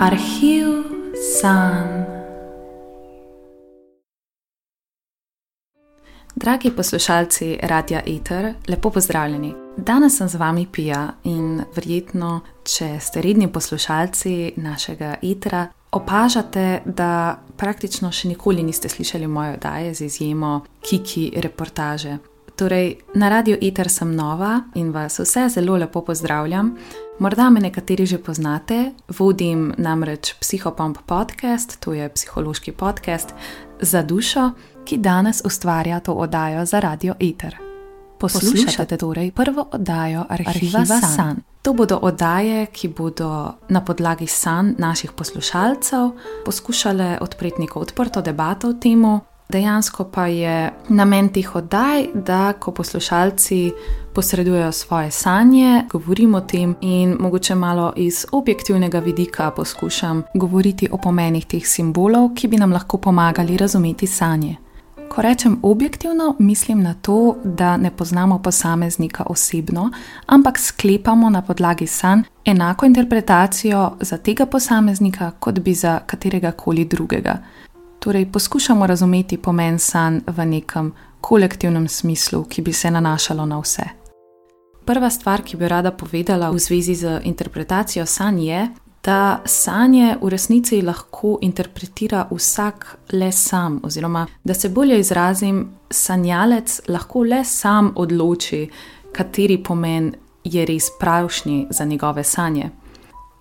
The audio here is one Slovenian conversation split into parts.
Arhiv san. Dragi poslušalci Radia Eter, lepo pozdravljeni. Danes sem z vami Pija in verjetno, če ste redni poslušalci našega Etera, opažate, da praktično še nikoli niste slišali moje oddaje z izjemo Kiki reportaže. Torej, na Radio Eter sem nova in vas vse zelo lepo pozdravljam. Morda me nekateri že poznate, vodim namreč Psihopomp podcast, to je psihološki podcast za dušo, ki danes ustvarja to oddajo za Radio Eter. Poslušate torej prvo oddajo Arhiva, Arhiva San. San. To bodo oddaje, ki bodo na podlagi san naših poslušalcev poskušale odpreti neko odprto debato o tem, Dejansko pa je namen teh oddaj, da ko poslušalci posredujejo svoje sanje, govorim o tem in mogoče malo iz objektivnega vidika poskušam govoriti o pomenih teh simbolov, ki bi nam lahko pomagali razumeti sanje. Ko rečem objektivno, mislim na to, da ne poznamo posameznika osebno, ampak sklepamo na podlagi sanj enako interpretacijo za tega posameznika, kot bi za katerega koli drugega. Torej, poskušamo razumeti pomen sanj v nekem kolektivnem smislu, ki bi se nanašalo na vse. Prva stvar, ki bi rada povedala v zvezi z interpretacijo sanj, je, da sanje v resnici lahko interpretira vsak le sam, oziroma da se bolje izrazim, sanjalec lahko le sam odloči, kateri pomen je res pravšnji za njegove sanje.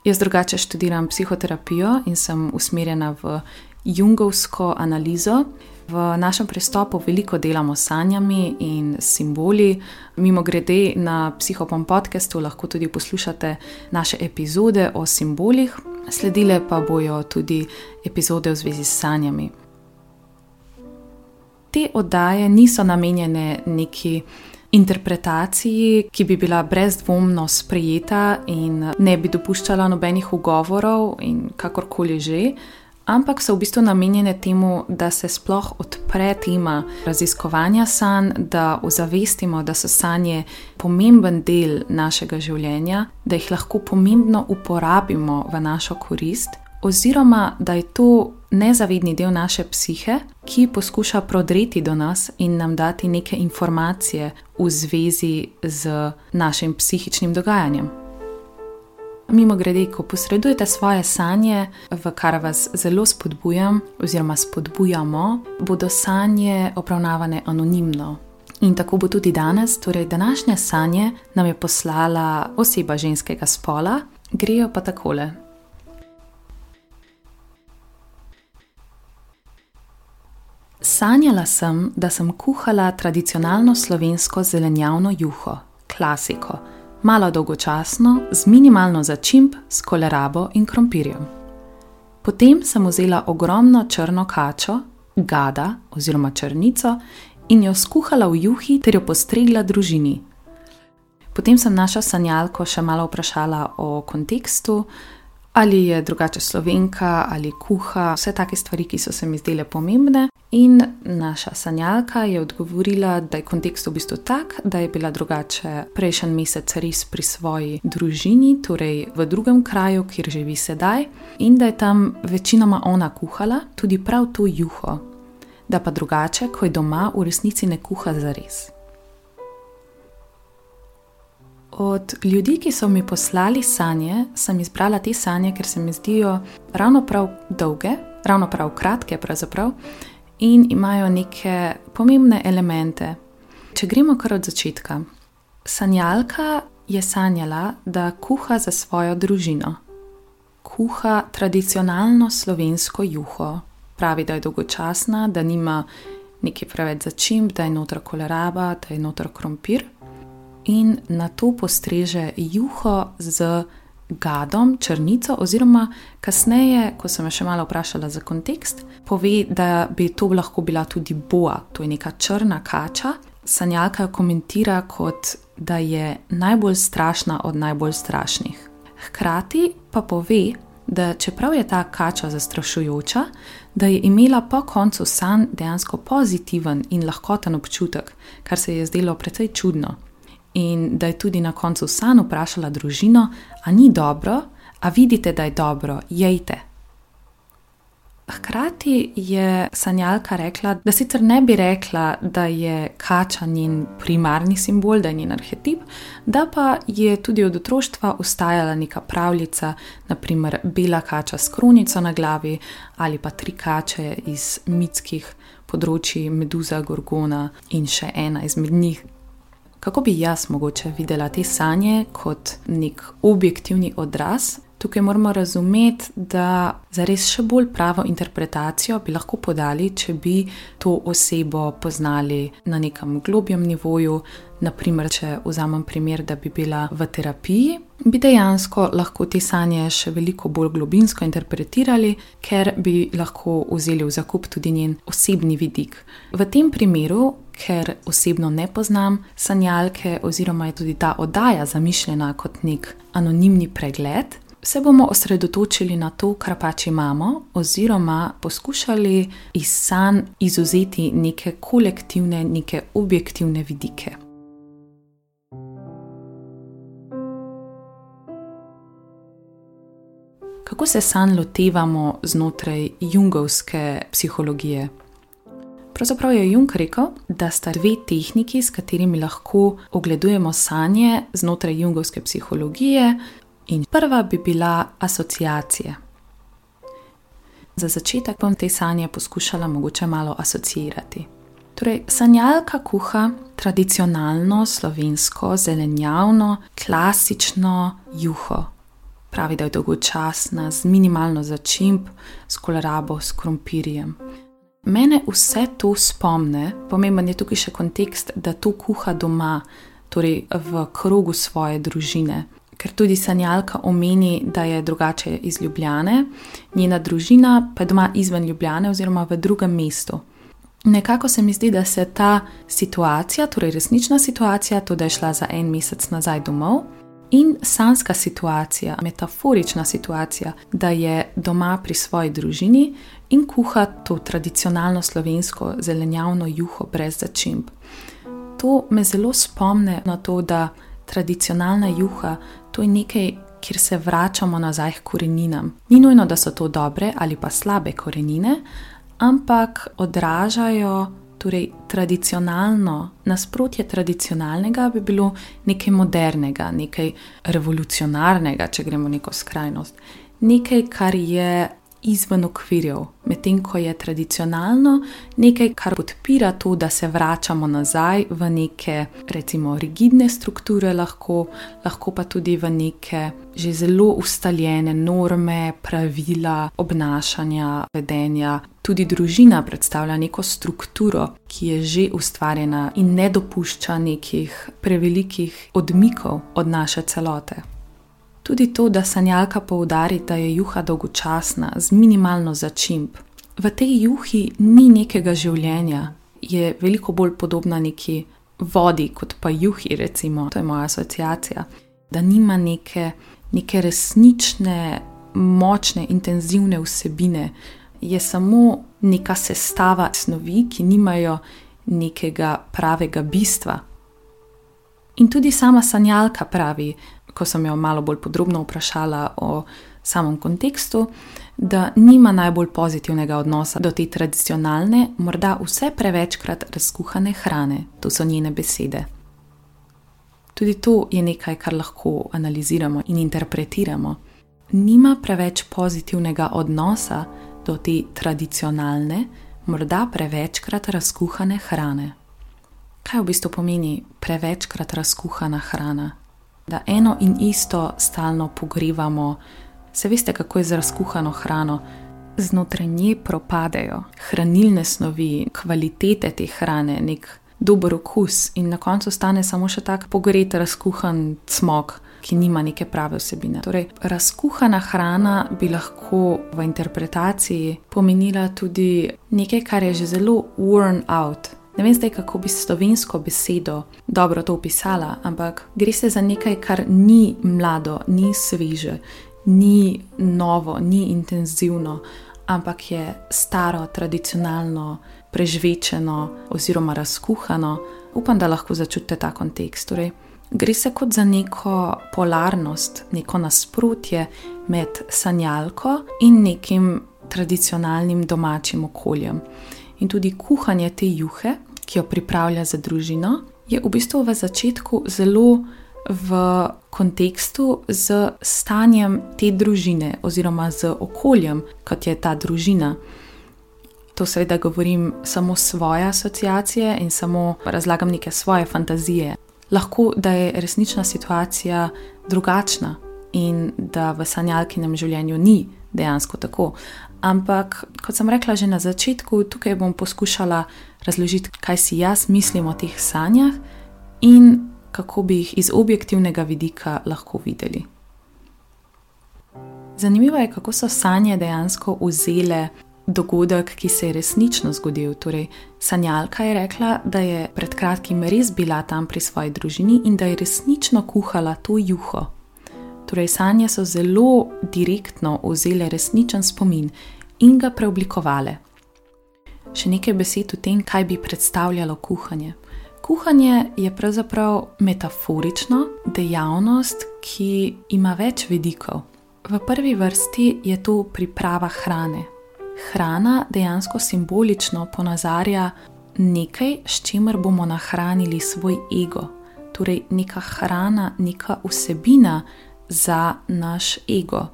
Jaz drugače študiram psihoterapijo in sem usmerjena v jungovsko analizo. V našem pristopu veliko delamo s sanjami in simboli. Mimo grede na Psihopom podkastu lahko tudi poslušate naše epizode o simbolih, sledile pa bojo tudi epizode v zvezi s sanjami. Te oddaje niso namenjene neki interpretaciji, ki bi bila brezdvomno sprejeta in ne bi dopuščala nobenih ugovorov in kakorkoli že ampak so v bistvu namenjene temu, da se sploh odpre tema raziskovanja sanj, da ozavestimo, da so sanje pomemben del našega življenja, da jih lahko pomembno uporabimo v našo korist, oziroma da je to nezavedni del naše psihe, ki poskuša prodreti do nas in nam dati neke informacije v zvezi z našim psihičnim dogajanjem. Mimo grede, ko posredujete svoje sanje, v kar vas zelo spodbujam, oziroma spodbujamo, bodo sanje obravnavane anonimno. In tako bo tudi danes, torej današnje sanje nam je poslala oseba ženskega spola, grejo pa takole. Sanjala sem, da sem kuhala tradicionalno slovensko zelenjavno juho, klasiko malo dolgočasno, z minimalno začimb, s kolerabo in krompirjem. Potem sem vzela ogromno črno kačo, gada oziroma črnico in jo skuhala v juhi ter jo postregla družini. Potem sem našo sanjalko še malo vprašala o kontekstu, ali je drugače slovenka ali kuha, vse take stvari, ki so se mi zdele pomembne. In naša sanjalka je odgovorila, da je kontekst v bistvu tak, da je bila drugače prejšnji mesec res pri svoji družini, torej v drugem kraju, kjer živi sedaj, in da je tam večinoma ona kuhala, tudi prav to juho. Da pa drugače, ko je doma, v resnici ne kuha za res. Od ljudi, ki so mi poslali sanje, sem izbrala te sanje, ker se mi zdijo ravno prav dolge, ravno prav kratke, in imajo neke pomembne elemente. Če gremo kar od začetka. Sanjalka je sanjala, da kuha za svojo družino. Kuha tradicionalno slovensko juho. Pravi, da je dolgočasna, da nima nekaj preveč začimb, da je noter koleraba, da je noter krompir in na to postreže juho z gadom, črnico, oziroma kasneje, ko sem še malo vprašala za kontekst, pove, da bi to lahko bila tudi boa, to je neka črna kača. Sanjalka jo komentira kot da je najbolj strašna od najbolj strašnih. Hkrati pa pove, da čeprav je ta kača zastrašujoča, da je imela po koncu san dejansko pozitiven in lahkoten občutek, kar se je zdelo precej čudno in da je tudi na koncu san vprašala družino, ali ni dobro, a vidite, da je dobro, jejte. Hkrati je sanjalka rekla, da sicer ne bi rekla, da je kača njen primarni simbol, da je njen arhetip, da pa je tudi od otroštva ustajala neka pravljica, naprimer bela kača s kronico na glavi ali pa tri kače iz mitskih področji Meduza, Gorgona in še ena izmed njih. Kako bi jaz mogoče videla te sanje kot nek objektivni odraz Tukaj moramo razumeti, da za res še bolj pravo interpretacijo bi lahko podali, če bi to osebo poznali na nekem globjem nivoju. Naprimer, če vzamem primer, da bi bila v terapiji, bi dejansko lahko te sanje še veliko bolj globinsko interpretirali, ker bi lahko vzeli v zakup tudi njen osebni vidik. V tem primeru, ker osebno ne poznam sanjalke, oziroma je tudi ta oddaja zamišljena kot nek anonimni pregled se bomo osredotočili na to, kar pač imamo, oziroma poskušali iz sanj izuzeti neke kolektivne, neke objektivne vidike. Kako se sanj lotevamo znotraj jungovske psihologije? Pravzaprav je Jung rekel, da sta dve tehniki, s katerimi lahko ogledujemo sanje znotraj jungovske psihologije, In prva bi bila asociacija. Za začetek bom te sanje poskušala mogoče malo asociirati. Torej, sanjalka kuha tradicionalno slovensko, zelenjavno, klasično juho. Pravi, da je dolgočasna, z minimalno začimb, s kolerabo, s krompirjem. Mene vse to spomne, pomemben je tukaj še kontekst, da to kuha doma, torej v krogu svoje družine ker tudi sanjalka omeni, da je drugače iz Ljubljane, njena družina pa je doma izven Ljubljane oziroma v drugem mestu. Nekako se mi zdi, da se ta situacija, torej resnična situacija, to, da je šla za en mesec nazaj domov, in sanska situacija, metaforična situacija, da je doma pri svoji družini in kuha to tradicionalno slovensko zelenjavno juho brez začimb. To me zelo spomne na to, da tradicionalna juha to je nekaj, kjer se vračamo nazaj k koreninam. Ni nujno, da so to dobre ali pa slabe korenine, ampak odražajo torej, tradicionalno, nasprotje tradicionalnega bi bilo nekaj modernega, nekaj revolucionarnega, če gremo neko skrajnost. Nekaj, kar je izven okvirjev, medtem ko je tradicionalno nekaj, kar podpira to, da se vračamo nazaj v neke, recimo, rigidne strukture, lahko, lahko pa tudi v neke že zelo ustaljene norme, pravila obnašanja, vedenja. Tudi družina predstavlja neko strukturo, ki je že ustvarjena in ne dopušča nekih prevelikih odmikov od naše celote. Tudi to, da sanjalka poudari, da je juha dolgočasna, z minimalno začimb. V tej juhi ni nekega življenja, je veliko bolj podobna neki vodi kot pa juhi, recimo, to je moja asociacija. Da nima neke, neke resnične, močne, intenzivne vsebine, je samo neka sestava snovi, ki nimajo nekega pravega bistva. In tudi sama sanjalka pravi, ko sem jo malo bolj podrobno vprašala o samem kontekstu, da nima najbolj pozitivnega odnosa do te tradicionalne, morda vse prevečkrat razkuhane hrane. To so njene besede. Tudi to je nekaj, kar lahko analiziramo in interpretiramo. Nima preveč pozitivnega odnosa do te tradicionalne, morda prevečkrat razkuhane hrane. Kaj v bistvu pomeni prevečkrat razkuhana hrana? Da eno in isto stalno pogrevamo. Se veste, kako je z razkuhano hrano. Znotraj nje propadejo hranilne snovi, kvalitete te hrane, nek dober okus, in na koncu stane samo še tak pogret, razkuhan smog, ki nima neke prave vsebine. Torej, razkuhana hrana bi lahko v interpretaciji pomenila tudi nekaj, kar je že zelo worn out, Ne vem zdaj, kako bi slovensko besedo dobro to opisala, ampak gre se za nekaj, kar ni mlado, ni sveže, ni novo, ni intenzivno, ampak je staro, tradicionalno, prežvečeno oziroma razkuhano. Upam, da lahko začutite ta kontekst. Torej, Gre se kot za neko polarnost, neko nasprotje med sanjalko in nekim tradicionalnim domačim okoljem. In tudi kuhanje te juhe, ki jo pripravlja za družino, je v bistvu v začetku zelo v kontekstu z stanjem te družine oziroma z okoljem, kot je ta družina. To seveda govorim samo svoje asociacije in samo razlagam neke svoje fantazije. Lahko da je resnična situacija drugačna in da v sanjalkinem življenju ni dejansko tako. Ampak, kot sem rekla že na začetku, tukaj bom poskušala razložiti, kaj si jaz mislim o teh sanjah in kako bi jih iz objektivnega vidika lahko videli. Zanimivo je, kako so sanje dejansko vzele dogodek, ki se je resnično zgodil. Torej, sanjalka je rekla, da je pred kratkim res bila tam pri svoji družini in da je resnično kuhala to juho. Torej, sanje so zelo direktno vzele resničen spomin in ga preoblikovale. Še nekaj besed o tem, kaj bi predstavljalo kuhanje. Kuhanje je pravzaprav metaforično dejavnost, ki ima več vidikov. V prvi vrsti je to priprava hrane. Hrana dejansko simbolično ponazarja nekaj, s čimer bomo nahranili svoj ego. Torej, neka hrana, neka vsebina za naš ego.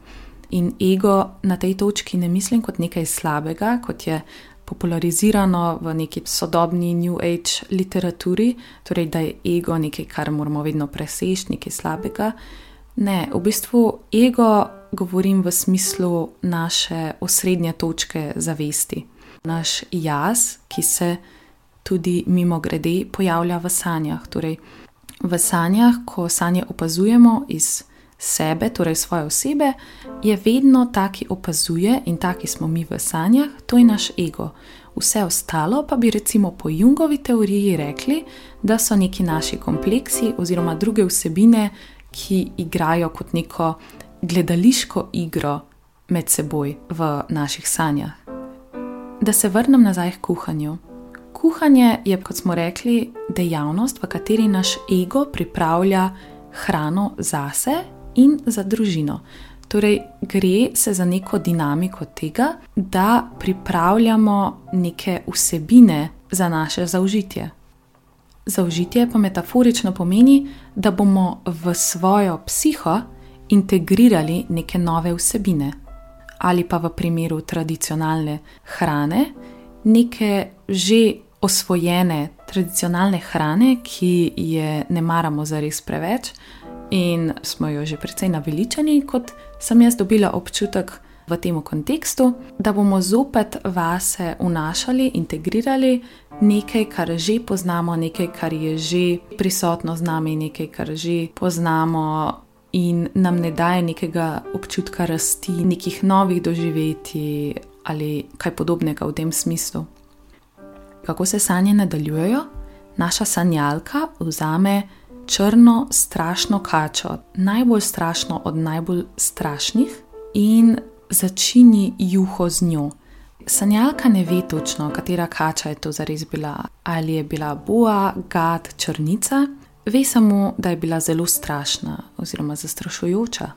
In ego na tej točki ne mislim kot nekaj slabega, kot je popularizirano v neki sodobni New Age literaturi, torej da je ego nekaj, kar moramo vedno preseči, nekaj slabega. Ne, v bistvu ego govorim v smislu naše osrednje točke zavesti. Naš jaz, ki se tudi mimo grede pojavlja v sanjah. Torej, v sanjah, ko sanje opazujemo iz sebe, torej svoje osebe, je vedno taki opazuje in taki smo mi v sanjah, to je naš ego. Vse ostalo pa bi recimo po Jungovi teoriji rekli, da so neki naši kompleksi oziroma druge vsebine, ki igrajo kot neko gledališko igro med seboj v naših sanjah. Da se vrnem nazaj k kuhanju. Kuhanje je, kot smo rekli, dejavnost, v kateri naš ego pripravlja hrano zase in za družino. Torej, gre se za neko dinamiko tega, da pripravljamo neke vsebine za naše zaužitje. Zaužitje pa metaforično pomeni, da bomo v svojo psiho integrirali neke nove vsebine, ali pa v primeru tradicionalne hrane, neke že osvojene tradicionalne hrane, ki je ne maramo zares preveč, in smo jo že precej naveličani, kot sem jaz dobila občutek v tem kontekstu, da bomo zopet vase vnašali, integrirali nekaj, kar že poznamo, nekaj, kar je že prisotno z nami, nekaj, kar že poznamo. In nam ne daje nekega občutka rasti, nekih novih doživetij ali kaj podobnega v tem smislu. Kako se sanje nadaljujejo? Naša sanjalka vzame črno, strašno kačo, najbolj strašno od najbolj strašnih, in začini juho z njo. Sanjalka ne ve točno, katera kača je to zares bila, ali je bila boa, gad, črnica, ve samo, da je bila zelo strašna oziroma zastrašujoča.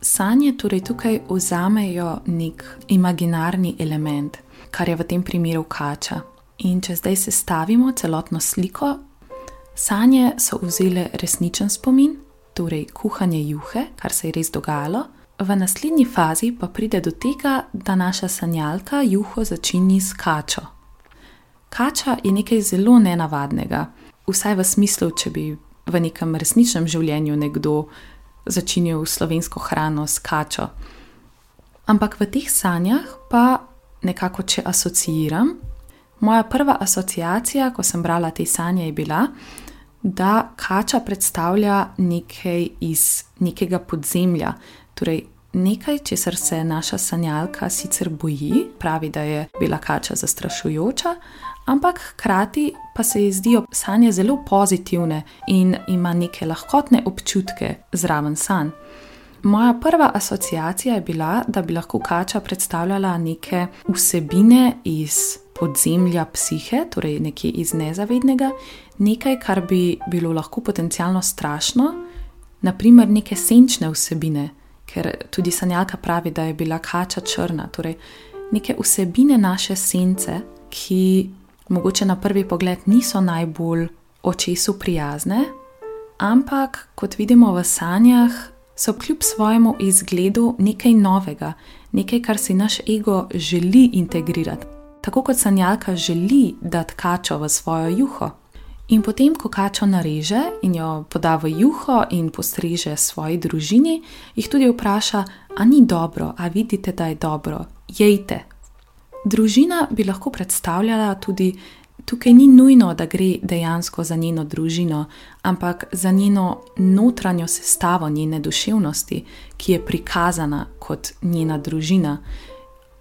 Sanje torej tukaj vzamejo nek imaginarni element, kar je v tem primeru kača. In če zdaj sestavimo celotno sliko, Sanje so vzele resničen spomin, torej kuhanje juhe, kar se je res dogajalo, v naslednji fazi pa pride do tega, da naša sanjalka juho začini s kačo. Kača je nekaj zelo nenavadnega, vsaj v smislu, če bi v nekem resničnem življenju nekdo začinil slovensko hrano s kačo. Ampak v teh sanjah pa nekako, če asociiram, moja prva asociacija, ko sem brala te sanje, je bila, da kača predstavlja nekaj iz nekega podzemlja, torej nekaj, česar se naša sanjalka sicer boji, pravi, da je bila kača zastrašujoča, ampak hkrati pa se ji zdijo sanje zelo pozitivne in ima neke lahkotne občutke zraven sanj. Moja prva asociacija je bila, da bi lahko kača predstavljala neke vsebine iz podzemlja psihe, torej nekje iz nezavednega, nekaj, kar bi bilo lahko potencialno strašno, naprimer neke senčne vsebine, ker tudi sanjalka pravi, da je bila kača črna, torej neke vsebine naše sence, ki mogoče na prvi pogled niso najbolj očesu prijazne, ampak kot vidimo v sanjah, so kljub svojemu izgledu nekaj novega, nekaj, kar si naš ego želi integrirati. Tako kot sanjalka želi dati kačo v svojo juho. In potem, ko kačo nareže in jo poda v juho in postreže svoji družini, jih tudi vpraša, a ni dobro, a vidite, da je dobro, jejte. Družina bi lahko predstavljala tudi tukaj ni nujno, da gre dejansko za njeno družino, ampak za njeno notranjo sestavo, njene duševnosti, ki je prikazana kot njena družina.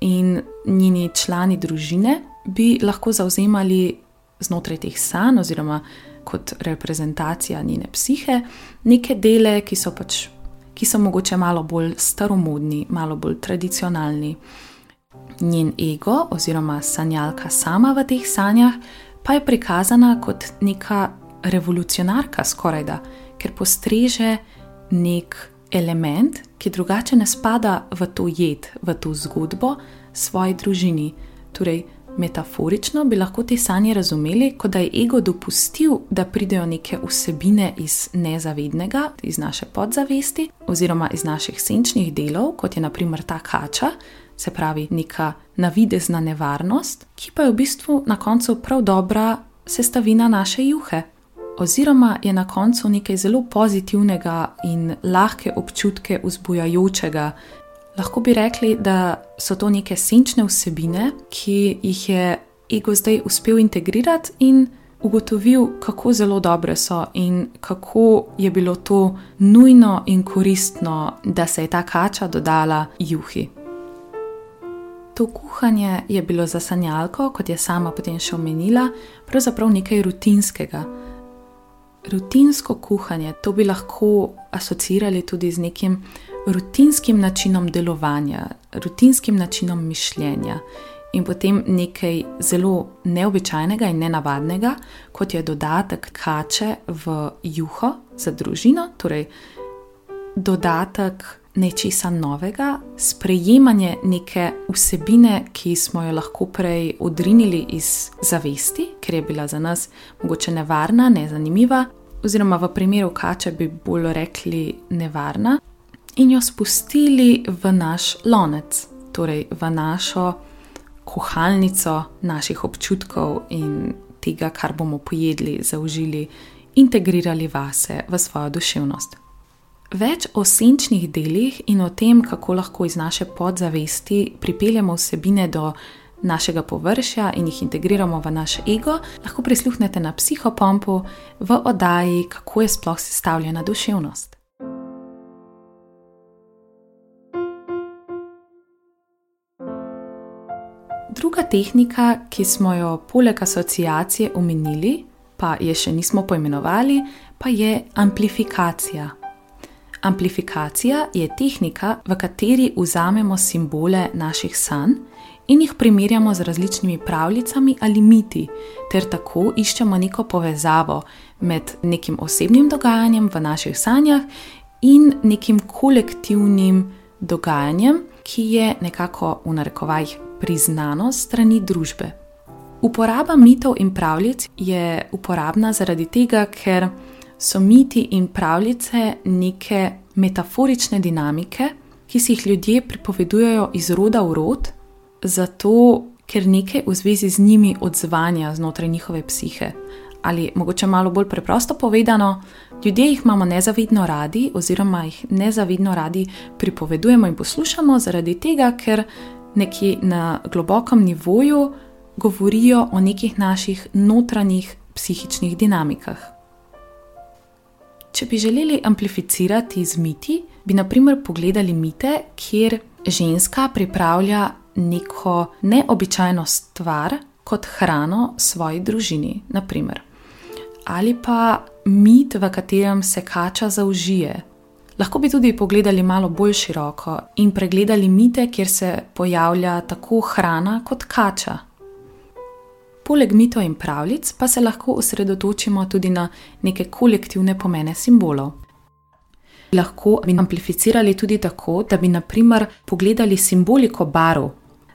In njeni člani družine bi lahko zauzemali znotraj teh sanj, oziroma kot reprezentacija njene psihe, neke dele, ki so pač. Ki so mogoče malo bolj staromodni, malo bolj tradicionalni njen ego oziroma sanjalka sama v teh sanjah pa je prikazana kot neka revolucionarka skoraj da, ker postreže nek element, ki drugače ne spada v to jed, v to zgodbo svoji družini. Torej, metaforično bi lahko te sanje razumeli, kot da je ego dopustil, da pridejo neke vsebine iz nezavednega, iz naše podzavesti oziroma iz naših senčnih delov, kot je naprimer ta kača, se pravi, neka navidezna nevarnost, ki pa je v bistvu na koncu prav dobra sestavina naše juhe, oziroma je na koncu nekaj zelo pozitivnega in lahke občutke vzbujajočega. Lahko bi rekli, da so to neke senčne vsebine, ki jih je ego zdaj uspel integrirati in ugotovil, kako zelo dobre so in kako je bilo to nujno in koristno, da se je ta kača dodala juhi. To kuhanje je bilo za sanjalko, kot je sama potem še omenila, pravzaprav nekaj rutinskega. Rutinsko kuhanje, to bi lahko asociirali tudi z nekim rutinskim načinom delovanja, rutinskim načinom mišljenja in potem nekaj zelo neobičajnega in nenavadnega, kot je dodatek kače v juho za družino, torej dodatek nečesa novega, sprejemanje neke vsebine, ki smo jo lahko prej odrinili iz zavesti, ker je bila za nas mogoče nevarna, nezanimiva, oziroma v primeru kače bi bolj rekli nevarna, in jo spustili v naš lonec, torej v našo kuhalnico naših občutkov in tega, kar bomo pojedli, zaužili, integrirali vase v svojo duševnost. Več o senčnih delih in o tem, kako lahko iz naše podzavesti pripeljemo vsebine do našega površja in jih integriramo v naš ego, lahko prisluhnete na psihopompu v oddaji, kako je sploh sestavljena duševnost. Druga tehnika, ki smo jo poleg asociacije omenili, pa je še nismo poimenovali, pa je amplifikacija. Amplifikacija je tehnika, v kateri vzamemo simbole naših sanj in jih primerjamo z različnimi pravljicami ali miti, ter tako iščemo neko povezavo med nekim osebnim dogajanjem v naših sanjah in nekim kolektivnim dogajanjem, ki je nekako v narekovajih priznano strani družbe. Uporaba mitov in pravljic je uporabna zaradi tega, ker so miti in pravljice neke metaforične dinamike, ki si jih ljudje pripovedujejo iz roda v rod, zato ker nekaj v zvezi z njimi odzvanja znotraj njihove psihe. Ali mogoče malo bolj preprosto povedano, ljudje jih imamo nezavidno radi, oziroma jih nezavidno radi pripovedujemo in poslušamo, zaradi tega, ker nekje na globokem nivoju govorijo o nekih naših notranjih psihičnih dinamikah. Če bi želeli amplificirati z miti, bi naprimer pogledali mite, kjer ženska pripravlja neko neobičajno stvar kot hrano svoji družini. Naprimer. Ali pa mit, v katerem se kača zaužije. Lahko bi tudi pogledali malo bolj široko in pregledali mite, kjer se pojavlja tako hrana kot kača. Poleg mitov in pravljic pa se lahko osredotočimo tudi na neke kolektivne pomene simbolov. Lahko bi amplificirali tudi tako, da bi naprimer pogledali simboliko barv.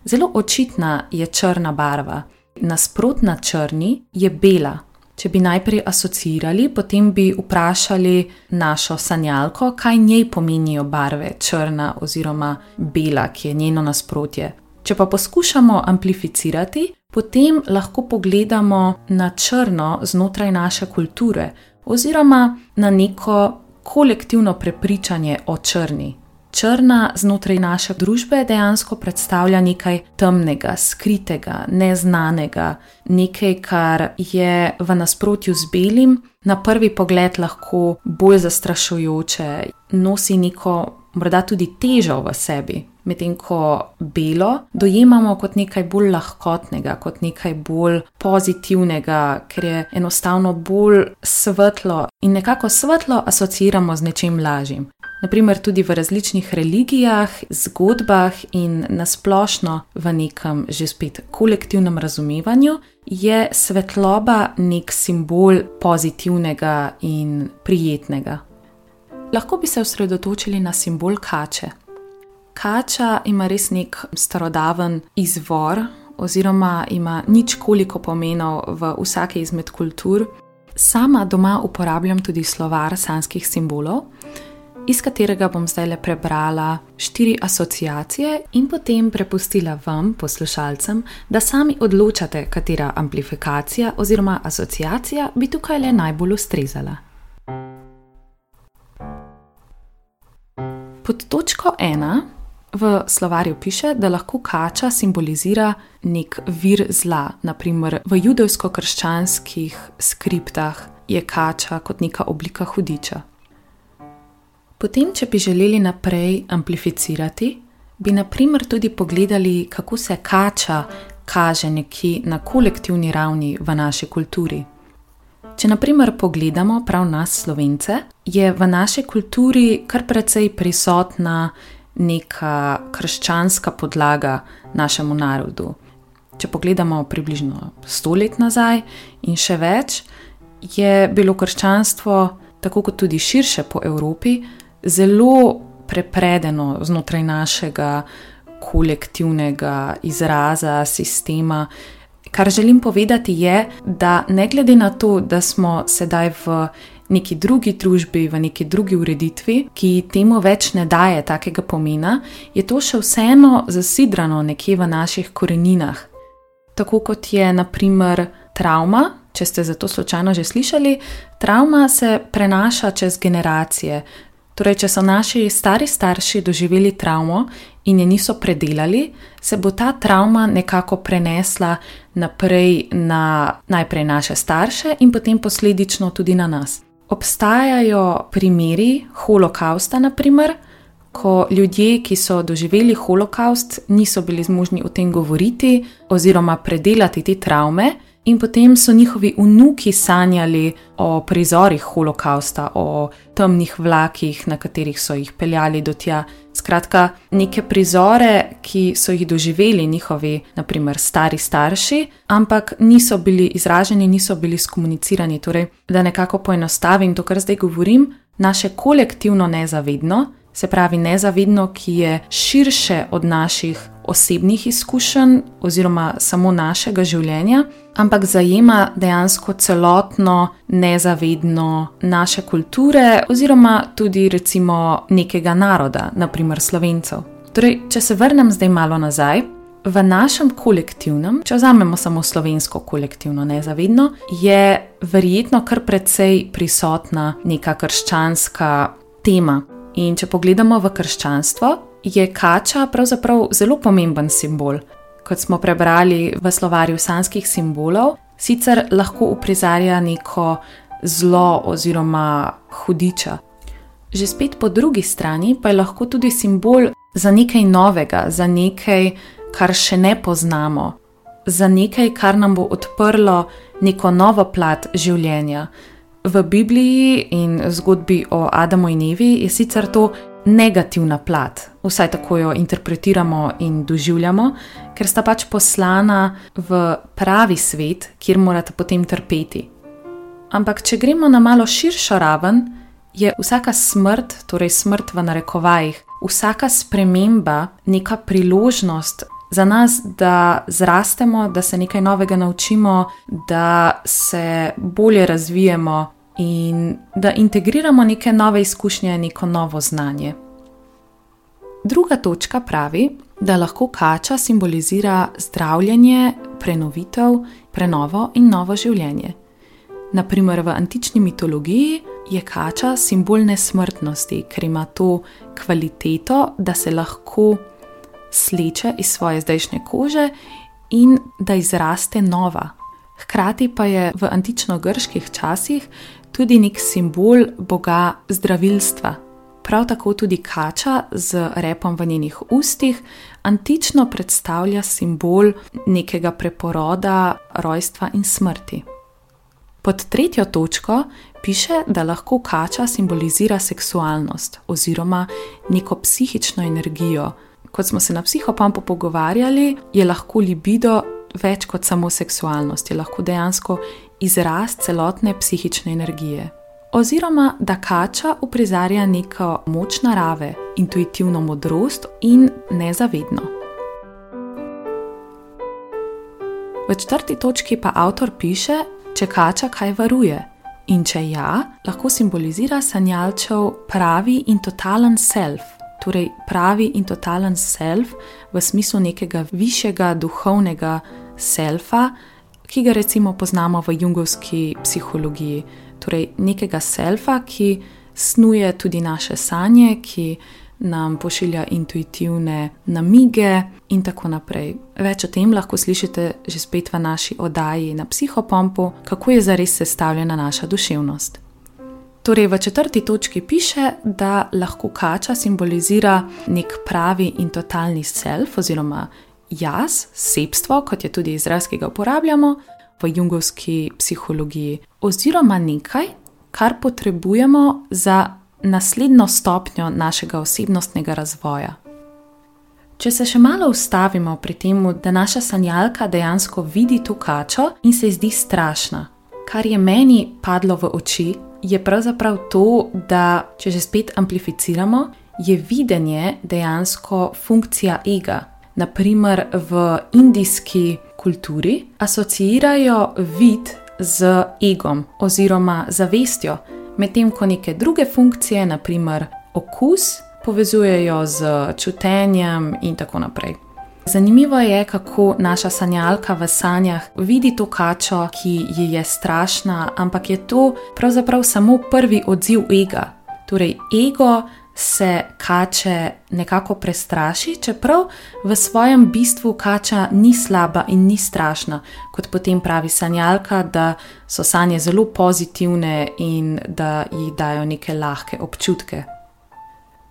Zelo očitna je črna barva, nasprotna črni je bela. Če bi najprej asociirali, potem bi vprašali našo sanjalko, kaj njej pomenijo barve črna oziroma bela, ki je njeno nasprotje. Če pa poskušamo amplificirati, potem lahko pogledamo na črno znotraj naše kulture oziroma na neko kolektivno prepričanje o črni. Črna znotraj naše družbe dejansko predstavlja nekaj temnega, skritega, neznanega, nekaj, kar je v nasprotju z belim, na prvi pogled lahko bolj zastrašujoče, nosi neko morda tudi težo v sebi, medtem ko belo dojemamo kot nekaj bolj lahkotnega, kot nekaj bolj pozitivnega, ker je enostavno bolj svetlo in nekako svetlo asociiramo z nečim lažjim. Naprimer, tudi v različnih religijah, zgodbah in nasplošno v nekem že spet kolektivnem razumevanju je svetloba nek simbol pozitivnega in prijetnega lahko bi se osredotočili na simbol kače. Kača ima res nek starodaven izvor, oziroma ima nič koliko pomenov v vsake izmed kultur. Sama doma uporabljam tudi slovar sanskih simbolov, iz katerega bom zdaj le prebrala štiri asociacije in potem prepustila vam, poslušalcem, da sami odločate, katera amplifikacija oziroma asociacija bi tukaj le najbolj ustrezala. Pod točko ena v slovarju piše, da lahko kača simbolizira nek vir zla. Naprimer, v judovsko-krščanskih skriptah je kača kot neka oblika hudiča. Potem, če bi želeli naprej amplificirati, bi naprimer tudi pogledali, kako se kača kaže nekje na kolektivni ravni v naši kulturi. Če naprimer pogledamo prav nas, slovence, je v naši kulturi kar precej prisotna neka krščanska podlaga našemu narodu. Če pogledamo približno sto let nazaj in še več, je bilo krščanstvo, tako kot tudi širše po Evropi, zelo prepredeno znotraj našega kolektivnega izraza, sistema, Kar želim povedati je, da ne glede na to, da smo sedaj v neki drugi družbi, v neki drugi ureditvi, ki temu več ne daje takega pomena, je to še vseeno zasidrano nekje v naših koreninah. Tako kot je naprimer travma, če ste za to slučajno že slišali, travma se prenaša čez generacije. Torej, če so naši stari starši doživeli travmo in je niso predelali, se bo ta travma nekako prenesla naprej na najprej naše starše in potem posledično tudi na nas. Obstajajo primeri holokausta, naprimer, ko ljudje, ki so doživeli holokaust, niso bili zmožni o tem govoriti oziroma predelati te travme, In potem so njihovi vnuki sanjali o prizorih holokausta, o temnih vlakih, na katerih so jih peljali do tja. Skratka, neke prizore, ki so jih doživeli njihovi, naprimer, stari starši, ampak niso bili izraženi, niso bili skomunicirani. Torej, da nekako poenostavim to, kar zdaj govorim, naše kolektivno nezavedno, se pravi nezavedno, ki je širše od naših osebnih izkušenj oziroma samo našega življenja, ampak zajema dejansko celotno nezavedno naše kulture oziroma tudi recimo nekega naroda, naprimer slovencev. Torej, če se vrnem zdaj malo nazaj. V našem kolektivnem, če vzamemo samo slovensko kolektivno nezavedno, je verjetno kar precej prisotna neka krščanska tema. In če pogledamo v krščanstvo, je kača pravzaprav zelo pomemben simbol. Kot smo prebrali v slovarju sanskih simbolov, sicer lahko uprizarja neko zlo oziroma hudiča. Že spet po drugi strani pa je lahko tudi simbol za nekaj novega, za nekaj, kar še ne poznamo, za nekaj, kar nam bo odprlo neko novo plat življenja. V Bibliji in zgodbi o Adamu in Evi je sicer to negativna plat, vsaj tako jo interpretiramo in doživljamo, ker sta pač poslana v pravi svet, kjer morate potem trpeti. Ampak, če gremo na malo širšo raven, je vsaka smrt, torej smrt v narekovajih, vsaka sprememba neka priložnost za nas, da zrastemo, da se nekaj novega naučimo, da se bolje razvijemo in da integriramo neke nove izkušnje, neko novo znanje. Druga točka pravi, da lahko kača simbolizira zdravljenje, prenovitev, prenovo in novo življenje. Naprimer, v antični mitologiji je kača simbol nesmrtnosti, ker ima to kvaliteto, da se lahko sleče iz svoje zdajšnje kože in da izraste nova. Hkrati pa je v antično-grških časih tudi nek simbol boga zdravilstva. Prav tako tudi kača z repom v njenih ustih antično predstavlja simbol nekega preporoda, rojstva in smrti. Pod tretjo točko piše, da lahko kača simbolizira seksualnost oziroma neko psihično energijo. Kot smo se na psihopampu pogovarjali, je lahko libido več kot samo seksualnost, je lahko dejansko izraz celotne psihične energije. Oziroma, da kača uprizarja neko moč narave, intuitivno modrost in nezavedno. V četrti točki pa avtor piše, če kača kaj varuje. In če ja, lahko simbolizira sanjalčev pravi in totalen self, torej pravi in totalen self v smislu nekega višjega duhovnega selfa, ki ga recimo poznamo v jungovski psihologiji, torej nekega selfa, ki snuje tudi naše sanje, ki nam pošilja intuitivne namige in tako naprej. Več o tem lahko slišite že spet v naši oddaji na psihopompu, kako je zares sestavljena naša duševnost. Torej, v četrti točki piše, da lahko kača simbolizira nek pravi in totalni self, oziroma jaz, sebstvo, kot je tudi izraz, ki ga uporabljamo v jungovski psihologiji, oziroma nekaj, kar potrebujemo za naslednjo stopnjo našega osebnostnega razvoja. Če se še malo ustavimo pri tem, da naša sanjalka dejansko vidi to kačo in se zdi strašna, kar je meni padlo v oči, je pravzaprav to, da če že spet amplificiramo, je videnje dejansko funkcija ega. Naprimer, v indijski kulturi asociirajo vid z egom oziroma zavestjo, medtem ko neke druge funkcije, naprimer okus, povezujejo z čutenjem in tako naprej. Zanimivo je, kako naša sanjalka v sanjah vidi to kačo, ki ji je strašna, ampak je to pravzaprav samo prvi odziv ega. Torej, ego se kače nekako prestraši, čeprav v svojem bistvu kača ni slaba in ni strašna, kot potem pravi sanjalka, da so sanje zelo pozitivne in da jih dajo neke lahke občutke.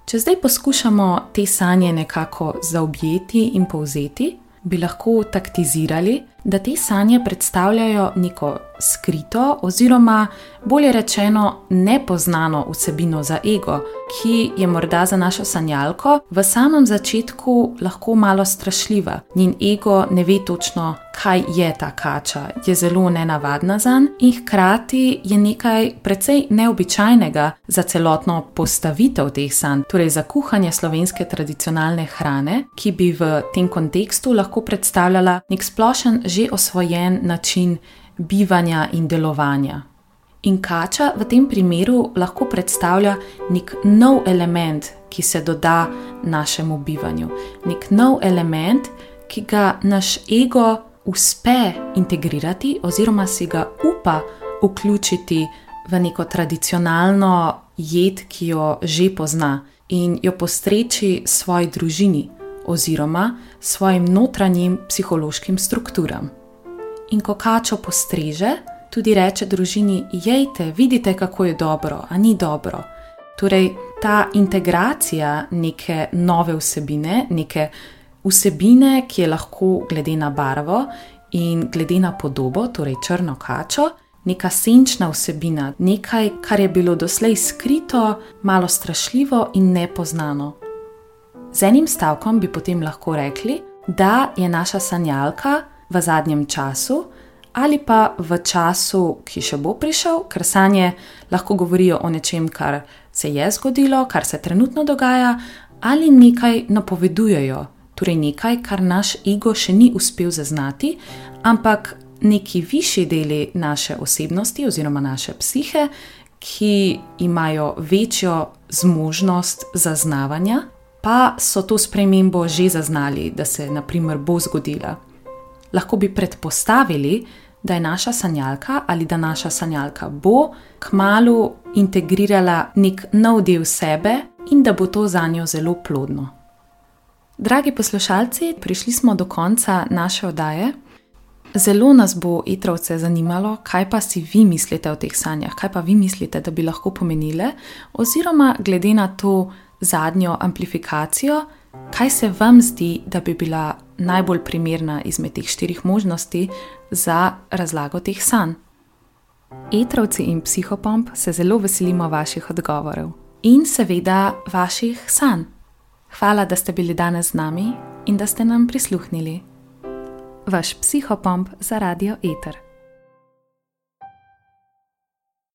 Če zdaj poskušamo te sanje nekako zaobjeti in povzeti, bi lahko taktizirali, da te sanje predstavljajo neko skrito, oziroma bolje rečeno, nepoznano vsebino za ego, ki je morda za našo sanjalko v samem začetku lahko malo strašljiva. Njen ego ne ve točno, kaj je ta kača, je zelo nenavadna za njega in hkrati je nekaj precej neobičajnega za celotno postavitev teh sanj, torej za kuhanje slovenske tradicionalne hrane, ki bi v tem kontekstu lahko predstavljala nek splošen že osvojen način bivanja in delovanja. In kača v tem primeru lahko predstavlja nek nov element, ki se doda našemu bivanju, nek nov element, ki ga naš ego uspe integrirati, oziroma si ga upa vključiti v neko tradicionalno jed, ki jo že pozna in jo postreči svoji družini oziroma svojim notranjim psihološkim strukturam. In ko kačo postreže, tudi reče družini: Jejte, vidite, kako je dobro, a ni dobro. Torej, ta integracija neke nove vsebine, neke vsebine, ki je lahko glede na barvo in glede na podobo, torej črno kačo, neka senčna vsebina, nekaj, kar je bilo doslej skrito, malo strašljivo in nepoznano. Z enim stavkom bi potem lahko rekli, da je naša sanjalka v zadnjem času ali pa v času, ki še bo prišel, ker sanje lahko govorijo o nečem, kar se je zgodilo, kar se trenutno dogaja, ali nekaj napovedujejo, torej nekaj, kar naš ego še ni uspel zaznati, ampak neki višji deli naše osebnosti oziroma naše psihe, ki imajo večjo zmožnost zaznavanja, pa so to spremembo že zaznali, da se naprimer bo zgodila. Lahko bi predpostavili, da je naša sanjalka ali da naša sanjalka bo kmalo integrirala nek nov del sebe in da bo to za njo zelo plodno. Dragi poslušalci, prišli smo do konca naše oddaje. Zelo nas bo, itrovce, zanimalo, kaj pa si vi mislite o teh sanjah, kaj pa vi mislite, da bi lahko pomenile, oziroma glede na to zadnjo amplifikacijo, kaj se vam zdi, da bi bila najbolj primerna izmed teh štirih možnosti za razlago teh sanj. Etrovci in psihopomp se zelo veselimo vaših odgovorov in seveda vaših sanj. Hvala, da ste bili danes z nami in da ste nam prisluhnili. Vaš psihopomp za radio Eter.